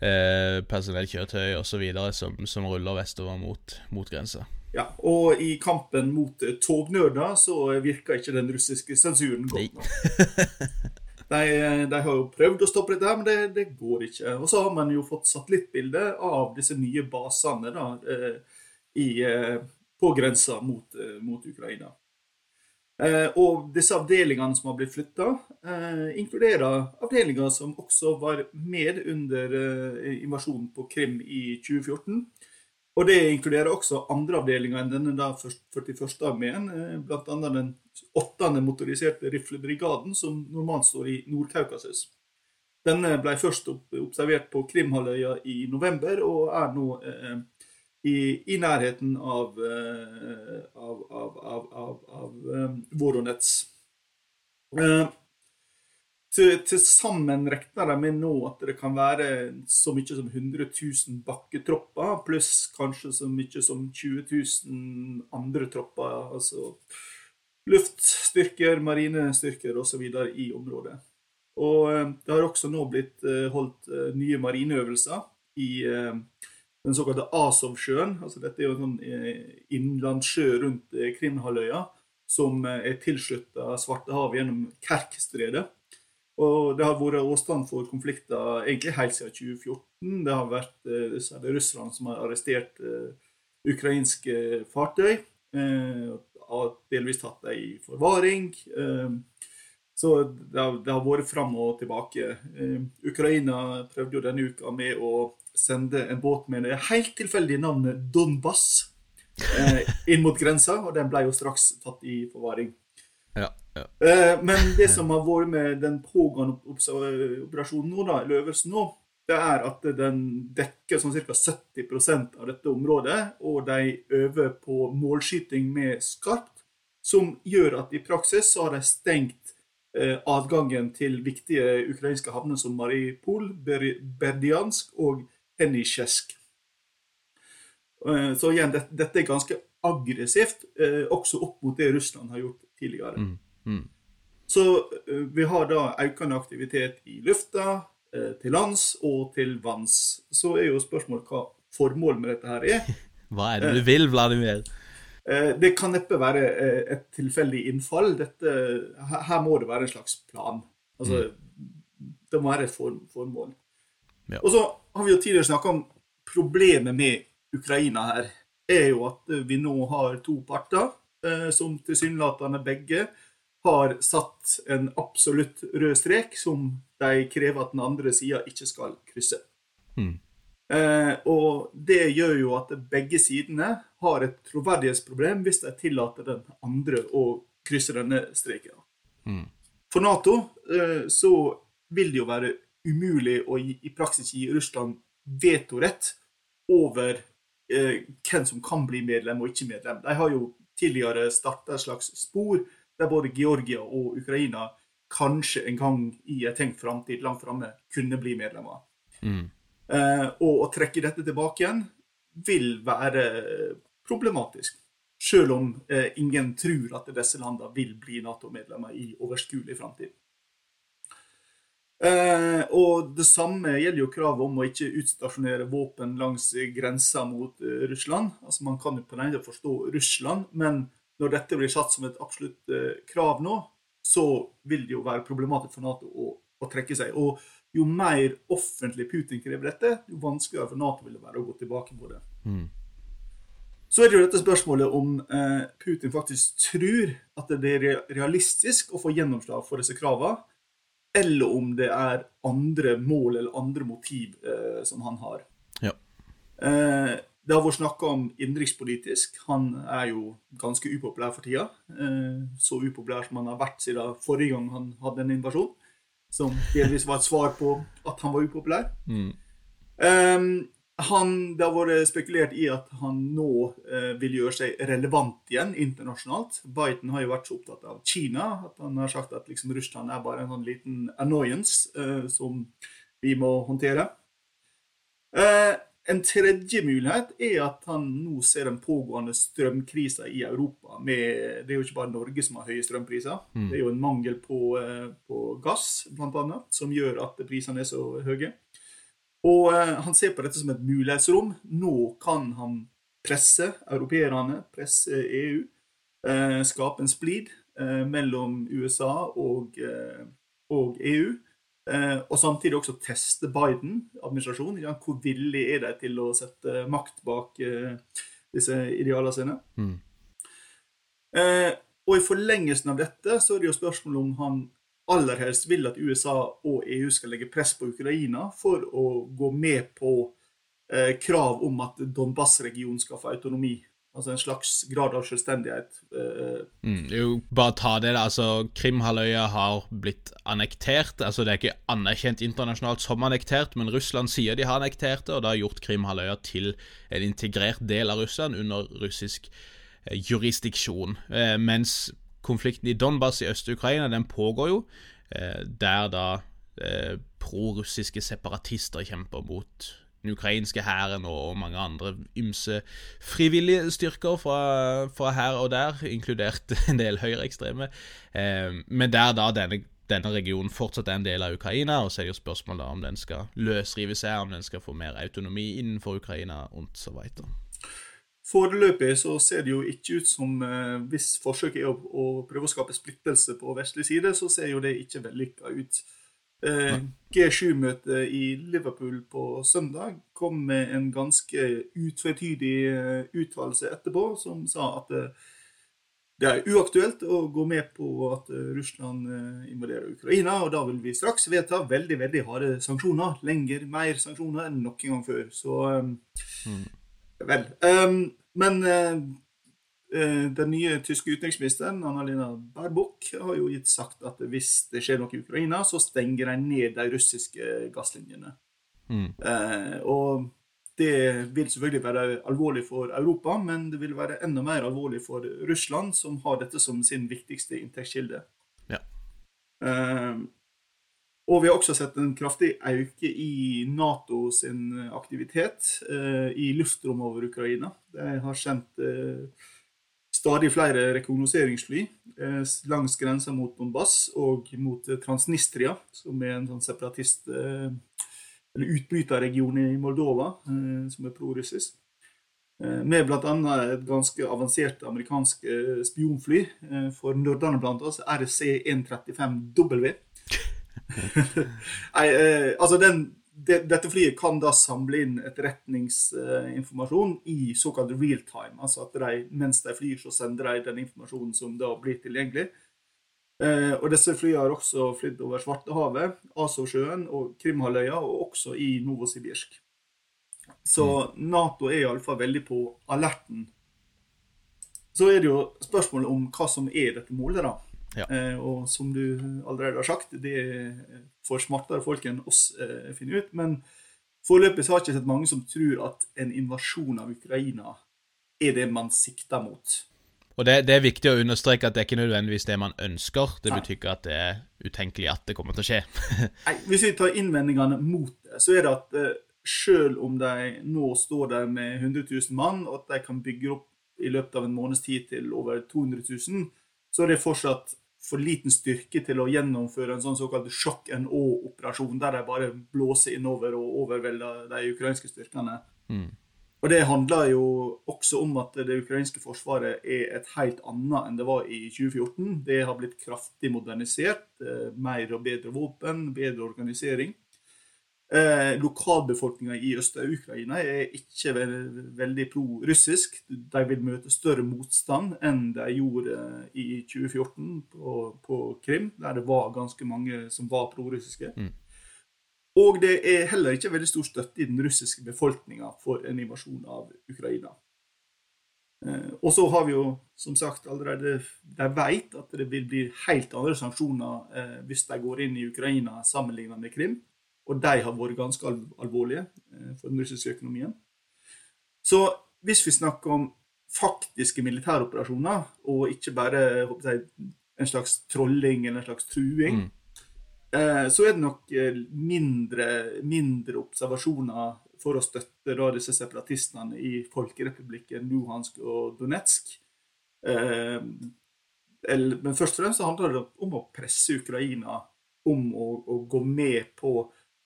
eh, personellkjøretøy osv. Som, som ruller vestover mot, mot grensa. Ja, og i kampen mot tognerder så virker ikke den russiske sensuren godt nok. De, de, har jo prøvd å stoppe dette, men det, det, går ikke. Og så har man jo fått satellittbilde av disse nye basene da, eh, i, eh, på grensa mot, eh, mot Ukraina. Eh, og disse avdelingene som har blitt flytta, inkluderer avdelinger som også var med under invasjonen på Krim i 2014. Og det inkluderer også andre avdelinger enn denne da 41. armeen, bl.a. den 8. motoriserte riflebrigaden, som normalt står i Nord-Kaukasus. Denne ble først observert på Krimhalvøya i november, og er nå eh, i, i nærheten av, uh, av, av, av, um, Voronets. Uh, til, til, sammen regner de med nå at det kan være så mye som 100 000 bakketropper, pluss kanskje så mye som 20 000 andre tropper. Altså luftstyrker, marinestyrker osv. i området. Og uh, det har også nå blitt holdt nye marineøvelser i den såkalte Azov-sjøen. altså Dette er jo en sånn eh, innlandssjø rundt eh, Krimhalvøya som eh, er tilslutta Svartehavet gjennom Kerkstredet. Og Det har vært åstand for konflikter egentlig helt siden 2014. Det har vært er russerne som har arrestert ukrainske fartøy. og delvis tatt dem i forvaring. Så det har, det har, vært fram og tilbake. Ukraina prøvde jo denne uka med å sende en båt med det helt tilfeldige navnet Donbass eh, inn mot grensa, og den ble jo straks tatt i forvaring. Ja, ja. Eh, men det som har vært med den pågående operasjonen nå, da, eller øvelsen nå, det er at den dekker sånn ca. 70% av dette området, og de øver på målskyting med skarpt, som gjør at i praksis så har de stengt eh, adgangen til viktige ukrainske havner som Maripol, Berdiansk og Henisjesk. Eh, så igjen, dette er ganske aggressivt, eh, også opp mot det Russland har gjort tidligere. Mm. Mm. Så eh, vi har da økende aktivitet i lufta, til lands og til vanns. Så er jo spørsmålet hva formålet med dette her er. Hva er det du vil, Vladimir? Det kan neppe være et tilfeldig innfall. Dette, her må det være en slags plan. Altså, mm. Det må være et formål. Ja. Og så har vi jo tidligere snakka om problemet med Ukraina her. er jo at vi nå har to parter eh, som tilsynelatende begge har satt en absolutt rød strek som de krever at den andre sida ikke skal krysse. Mm. Eh, og det gjør jo at begge sidene har et troverdighetsproblem hvis de tillater den andre å krysse denne streken. Mm. For Nato eh, så vil det jo være umulig å gi, i praksis gi Russland vetorett over eh, hvem som kan bli medlem og ikke medlem. De har jo tidligere starta et slags spor der både Georgia og Ukraina kanskje en gang i en tenkt framtid langt framme kunne bli medlemmer. Mm. Eh, og å trekke dette tilbake igjen vil være problematisk. Selv om eh, ingen tror at disse landene vil bli Nato-medlemmer i overskuelig framtid. Eh, og Det samme gjelder jo kravet om å ikke utstasjonere våpen langs grensa mot eh, Russland. Altså Man kan jo på den ene forstå Russland, men når dette blir satt som et absolutt eh, krav nå, så vil det jo være problematisk for Nato å, å trekke seg. Og jo mer offentlig Putin krever dette, jo vanskeligere for Nato vil det være å gå tilbake på det. Mm. Så er det jo dette spørsmålet om eh, Putin faktisk tror at det er realistisk å få gjennomslag for disse kravene eller om det er andre mål eller andre motiv eh, som han har. Ja. Eh, det har vært snakka om innenrikspolitisk. Han er jo ganske upopulær for tida. Eh, så upopulær som han har vært siden forrige gang han hadde en invasjon. Som delvis var et svar på at han var upopulær. Mm. Han, det har vært spekulert i at han nå eh, vil gjøre seg relevant igjen internasjonalt. Biden har jo vært så opptatt av Kina at han har sagt at liksom, Russland er bare en sånn liten annoyance eh, som vi må håndtere. Eh, en tredje mulighet er at han nå ser den pågående strømkrisa i Europa. Med, det er jo ikke bare Norge som har høye strømpriser. Mm. Det er jo en mangel på, eh, på gass, bl.a., som gjør at prisene er så høye. Og eh, han ser på dette som et mulighetsrom. Nå kan han presse europeerne, presse EU, eh, skape en splid eh, mellom USA og, og EU. Og samtidig også teste Biden-administrasjonen. Hvor villig er de til å sette makt bak disse idealene sine? Mm. og i forlengelsen av dette så er det jo spørsmålet om han aller helst vil at USA og EU skal legge press på Ukraina for å gå med på eh, krav om at Donbas-regionen skal få autonomi. Altså en slags grad av selvstendighet. Eh. Mm, jo, bare ta det, da. altså Krimhalvøya har blitt annektert. altså Det er ikke anerkjent internasjonalt som annektert, men Russland sier de har annektert det, og det har gjort Krimhalvøya til en integrert del av Russland under russisk eh, jurisdiksjon. Eh, mens konflikten i Donbas i Øst-Ukraina den pågår jo, eh, der da eh, prorussiske separatister kjemper mot den ukrainske hæren og mange andre ymse frivillige styrker fra, fra, her og der, inkludert en del høyreekstreme. Eh, men der da denne, denne, regionen fortsatt er en del av Ukraina, og så er det jo spørsmålet om den skal løsrive seg, om den skal få mer autonomi innenfor Ukraina, og så videre. Foreløpig så ser det jo ikke ut som eh, Hvis forsøket er å, å, prøve å skape splittelse på vestlig side, så ser jo det ikke vellykka ut. Eh, G7-møtet i Liverpool på søndag kom med en ganske utvetydig eh, uttalelse etterpå, som sa at det, er uaktuelt å gå med på at Russland invaderer Ukraina. Og da vil vi straks vedta veldig veldig harde sanksjoner. Lenger, mer sanksjoner enn noen gang før. Så mm. Vel. Um, men eh, eh, den nye tyske utenriksministeren Annalena Baerbock har jo gitt sagt at hvis det skjer noe i Ukraina, så stenger de ned de russiske gasslinjene. Mm. Eh, og det vil selvfølgelig være alvorlig for Europa, men det vil være enda mer alvorlig for Russland, som har dette som sin viktigste inntektskilde. Ja. Eh, og vi har også sett en kraftig økning i Nato sin aktivitet eh, i luftrommet over Ukraina. De har sendt eh, stadig flere rekognoseringsfly eh, langs grensa mot Donbass og mot Transnistria, som er en sånn separatist- eh, eller utbryterregion i Moldova, eh, som er prorussisk. Eh, med bl.a. et ganske avansert amerikansk spionfly for nordene, oss, RC-135W. Nei, eh, altså den, de, dette flyet kan da samle inn etterretningsinformasjon eh, i såkalt real time. Altså at de, mens de flyr, så sender de den informasjonen som da blir tilgjengelig. Eh, og disse flyene har også flydd over Svartehavet, Azovsjøen og Krimhalvøya, og også i Novosibirsk. Så mm. Nato er iallfall veldig på alerten. Så er det jo spørsmålet om hva som er dette målet, da. Ja. Eh, og som du allerede har sagt, det får smartere folk enn oss eh, finne ut. Men foreløpig har jeg ikke sett mange som tror at en invasjon av Ukraina er det man sikter mot. Og det, det, er viktig å understreke at det er ikke nødvendigvis det man ønsker. Det betyr ikke at det er utenkelig at det kommer til å skje. Nei, Hvis vi tar innvendingene mot det, så er det at uh, selv om de nå står der med 100 000 mann, og at de kan bygge opp i løpet av en måneds tid til over 200 000, så er det fortsatt for liten styrke til å gjennomføre en sånn såkalt sjokk and awe-operasjon, der de bare blåser innover og overvelder de ukrainske styrkene. Mm. Og Det handler jo også om at det ukrainske forsvaret er et helt annet enn det var i 2014. Det har blitt kraftig modernisert. Eh, mer og bedre våpen, bedre organisering. Eh, Lokalbefolkninga i Øst-Ukraina er ikke veldig pro-russisk. De vil møte større motstand enn de gjorde i 2014 på, på Krim, der det var ganske mange som var pro-russiske. Mm. Og det er heller ikke veldig stor støtte i den russiske befolkninga for en invasjon av Ukraina. Eh, og så har vi jo som sagt allerede De vet at det vil bli helt andre sanksjoner eh, hvis de går inn i Ukraina sammenlignet med Krim. Og de har vært ganske alvorlige eh, for den russiske økonomien. Så hvis vi snakker om faktiske militæroperasjoner, og ikke bare jeg, en slags trolling eller en slags truing, mm. eh, så er det nok eh, mindre, mindre, observasjoner for å støtte da, disse separatistene i folkerepublikken Luhansk og Donetsk. Men først og fremst handler det om å presse Ukraina om å, å gå med på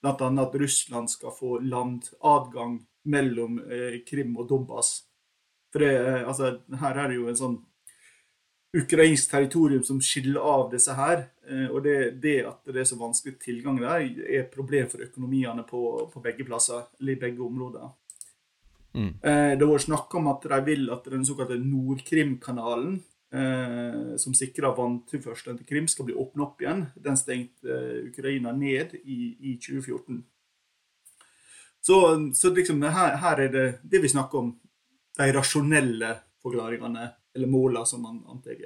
bl.a. at Russland skal få landadgang mellom eh, Krim og Donbas. For det, eh, altså, her er det jo en sånn ukrainsk territorium som skiller av disse her. Eh, og det, det, at det er så vanskelig tilgang der, er et problem for økonomiene på, på begge plasser, eller i begge områder. Mm. Det vært snakk om at de vil at den såkalte Nord-Krim-kanalen som sikrer vanntilførselen til Krim, skal bli åpnet opp igjen. Den stengte eh, Ukraina ned i, i 2014. Så, så liksom, her, her, er det det vi snakker om, de rasjonelle forklaringene, eller målene, som man antar.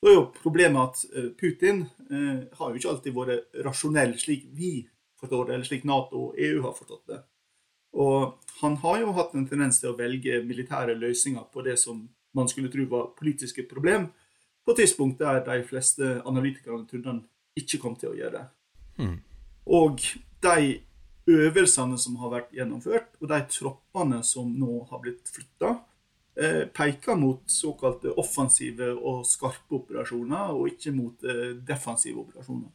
Så er jo problemet at eh, Putin eh, har jo ikke alltid vært rasjonell slik vi forstår det, eller slik Nato og EU har forstått det. Og han har jo hatt en tendens til å velge militære løsninger på det som man skulle tro var politiske problem, på et tidspunkt der de fleste analytikerne trodde han ikke kom til å gjøre det. Mm. Og de øvelsene som har vært gjennomført, og de troppene som nå har blitt flytta, eh, peker mot såkalte offensive og skarpe operasjoner, og ikke mot eh, defensive operasjoner.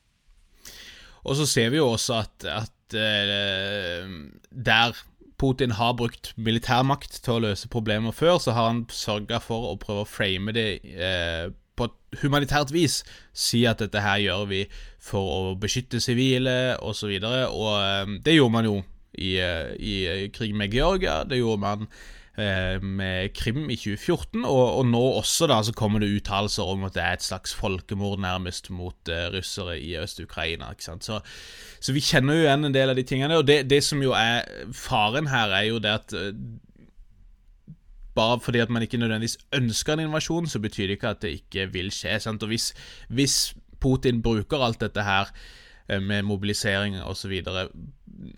Og så ser vi jo også at, at uh, der Putin har brukt militærmakt til å løse problemer før, så har han sørga for å prøve å frame det eh, på et humanitært vis. Si at dette her gjør vi for å beskytte sivile osv. Og, så og eh, det gjorde man jo i, eh, i, i krig med Georgia. Det gjorde man Eh, med Krim i 2014, og, og, nå også da så kommer det uttalelser om at det er et slags folkemord nærmest mot uh, russere i Øst-Ukraina. ikke sant? Så, så, vi kjenner jo igjen en del av de tingene. Og det, det som jo er faren her, er jo det at uh, bare fordi at man ikke nødvendigvis ønsker en invasjon, så betyr det ikke at det ikke vil skje. sant? Og hvis, hvis Putin bruker alt dette her med mobilisering osv.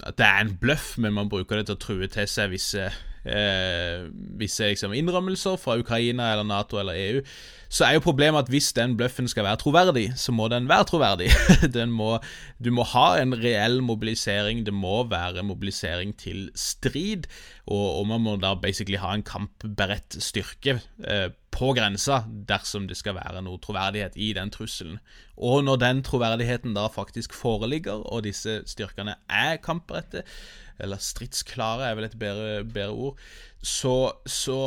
At det er en bløff, men man bruker det til å true til seg visse eh, visse liksom, innrømmelser fra Ukraina eller Nato eller EU, så er jo problemet at hvis den bløffen skal være troverdig, så må den være troverdig. Den må, du må ha en reell mobilisering, det må være mobilisering til strid, og, og man må da basically ha en kampberedt styrke eh, på grensa dersom det skal være noe troverdighet i den trusselen. Og når den troverdigheten da faktisk foreligger, og disse styrkene er kampberedte, eller stridsklare er vel et bedre, bedre ord, så, så,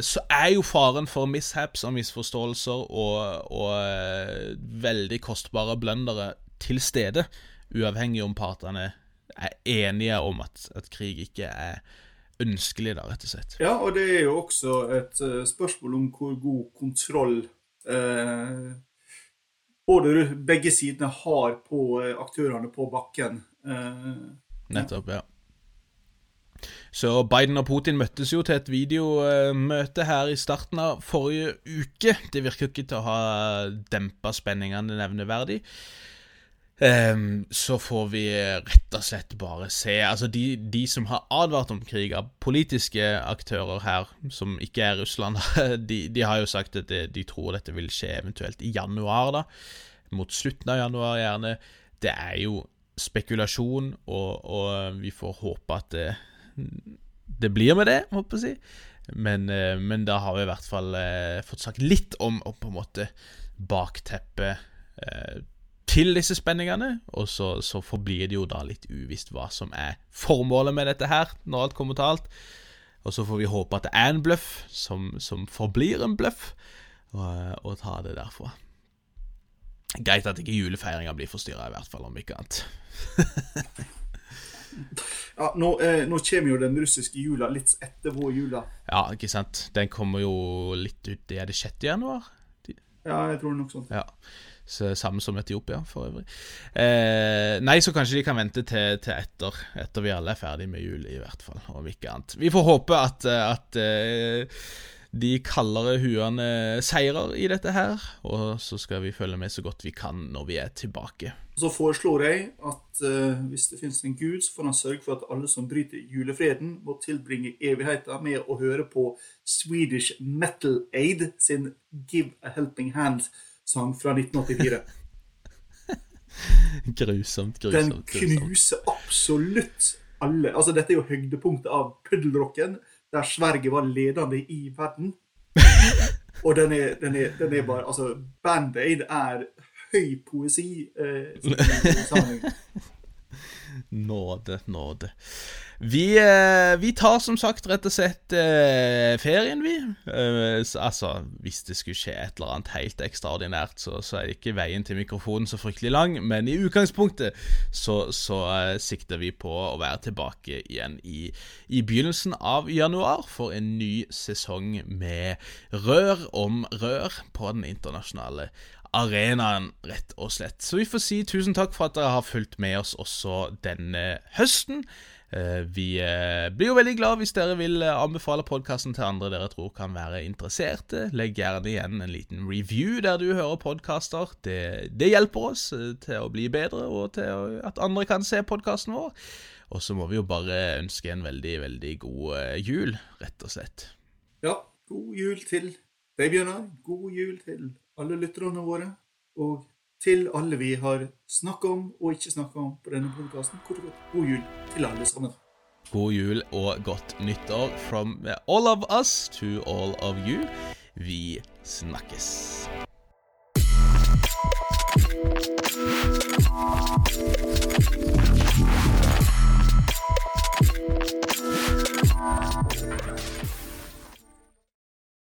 så, er jo faren for mishaps og misforståelser og, og uh, veldig kostbare blundere til stede, uavhengig om partene er enige om at, at, krig ikke er ønskelig, da, rett og slett. Ja, og det er jo også et uh, spørsmål om hvor god kontroll eh, både begge sidene har på aktørene på bakken. Nettopp, ja. Så Biden og Putin møttes jo til et videomøte her i starten av forrige uke. Det virker ikke til å ha dempa spenningene nevneverdig. Um, så får vi rett og slett bare se Altså, de, de, som har advart om krig av politiske aktører her, som ikke er Russland, de, de har jo sagt at de, de, tror dette vil skje eventuelt i januar, da. Mot slutten av januar, gjerne. Det er jo spekulasjon, og, og vi får håpe at det det blir med det, håper jeg å si. Men, eh, men, da har vi i hvert fall eh, fått sagt litt om, om på en måte bakteppet eh, til disse spenningene. Og så, så, forblir det jo da litt uvisst hva som er formålet med dette her, når alt kommer til alt. Og så får vi håpe at det er en bløff som, som forblir en bløff, og, og ta det derfra. Greit at ikke julefeiringa blir forstyrra, i hvert fall, om ikke annet. Ja, nå, eh, nå, kommer jo den russiske jula litt etter vår jula. Ja, ikke sant. Den kommer jo litt ut er det 6. januar? De... Ja, jeg tror det nok sånn. Ja. Så, samme som Etiopia, for øvrig. Eh, nei, så kanskje de kan vente til, til etter, etter vi alle er ferdig med jul, i hvert fall. Om ikke annet. Vi får håpe at, at uh, de kaldere huene seirer i dette her. Og så skal vi følge med så godt vi kan når vi er tilbake. Så foreslår jeg at uh, hvis det finnes en gud, så får han sørge for at alle som bryter julefreden, må tilbringe evigheten med å høre på Swedish Metal Aid sin Give a Helping Hand-sang fra 1984. grusomt, grusomt. Den knuser absolutt alle. Altså, dette er jo høydepunktet av puddelrocken, der Sverige var ledende i verden. Og den er, den er, den er bare Altså, Band Aid er høy poesi. Eh, nåde, nåde. Vi, eh, vi, tar som sagt rett og slett eh, ferien, vi. Eh, altså, hvis det skulle skje et eller annet helt ekstraordinært, så, så, er ikke veien til mikrofonen så fryktelig lang. Men i utgangspunktet så, så eh, sikter vi på å være tilbake igjen i, i, begynnelsen av januar for en ny sesong med rør om rør på den internasjonale arenaen, rett og slett. Så vi får si tusen takk for at dere har fulgt med oss også denne høsten. Eh, vi eh, blir jo veldig glad hvis dere vil eh, anbefale podkasten til andre dere tror kan være interesserte. Legg gjerne igjen en liten review der du hører podkaster. Det, det, hjelper oss til å bli bedre, og til at andre kan se podkasten vår. Og så må vi jo bare ønske en veldig, veldig god jul, rett og slett. Ja, god jul til deg, Bjørnar. God jul til alle lytterne våre, og til alle vi har snakka om og ikke snakka om på denne podkasten. God jul til alle sammen. God jul og godt nyttår from all of us to all of you. Vi snakkes.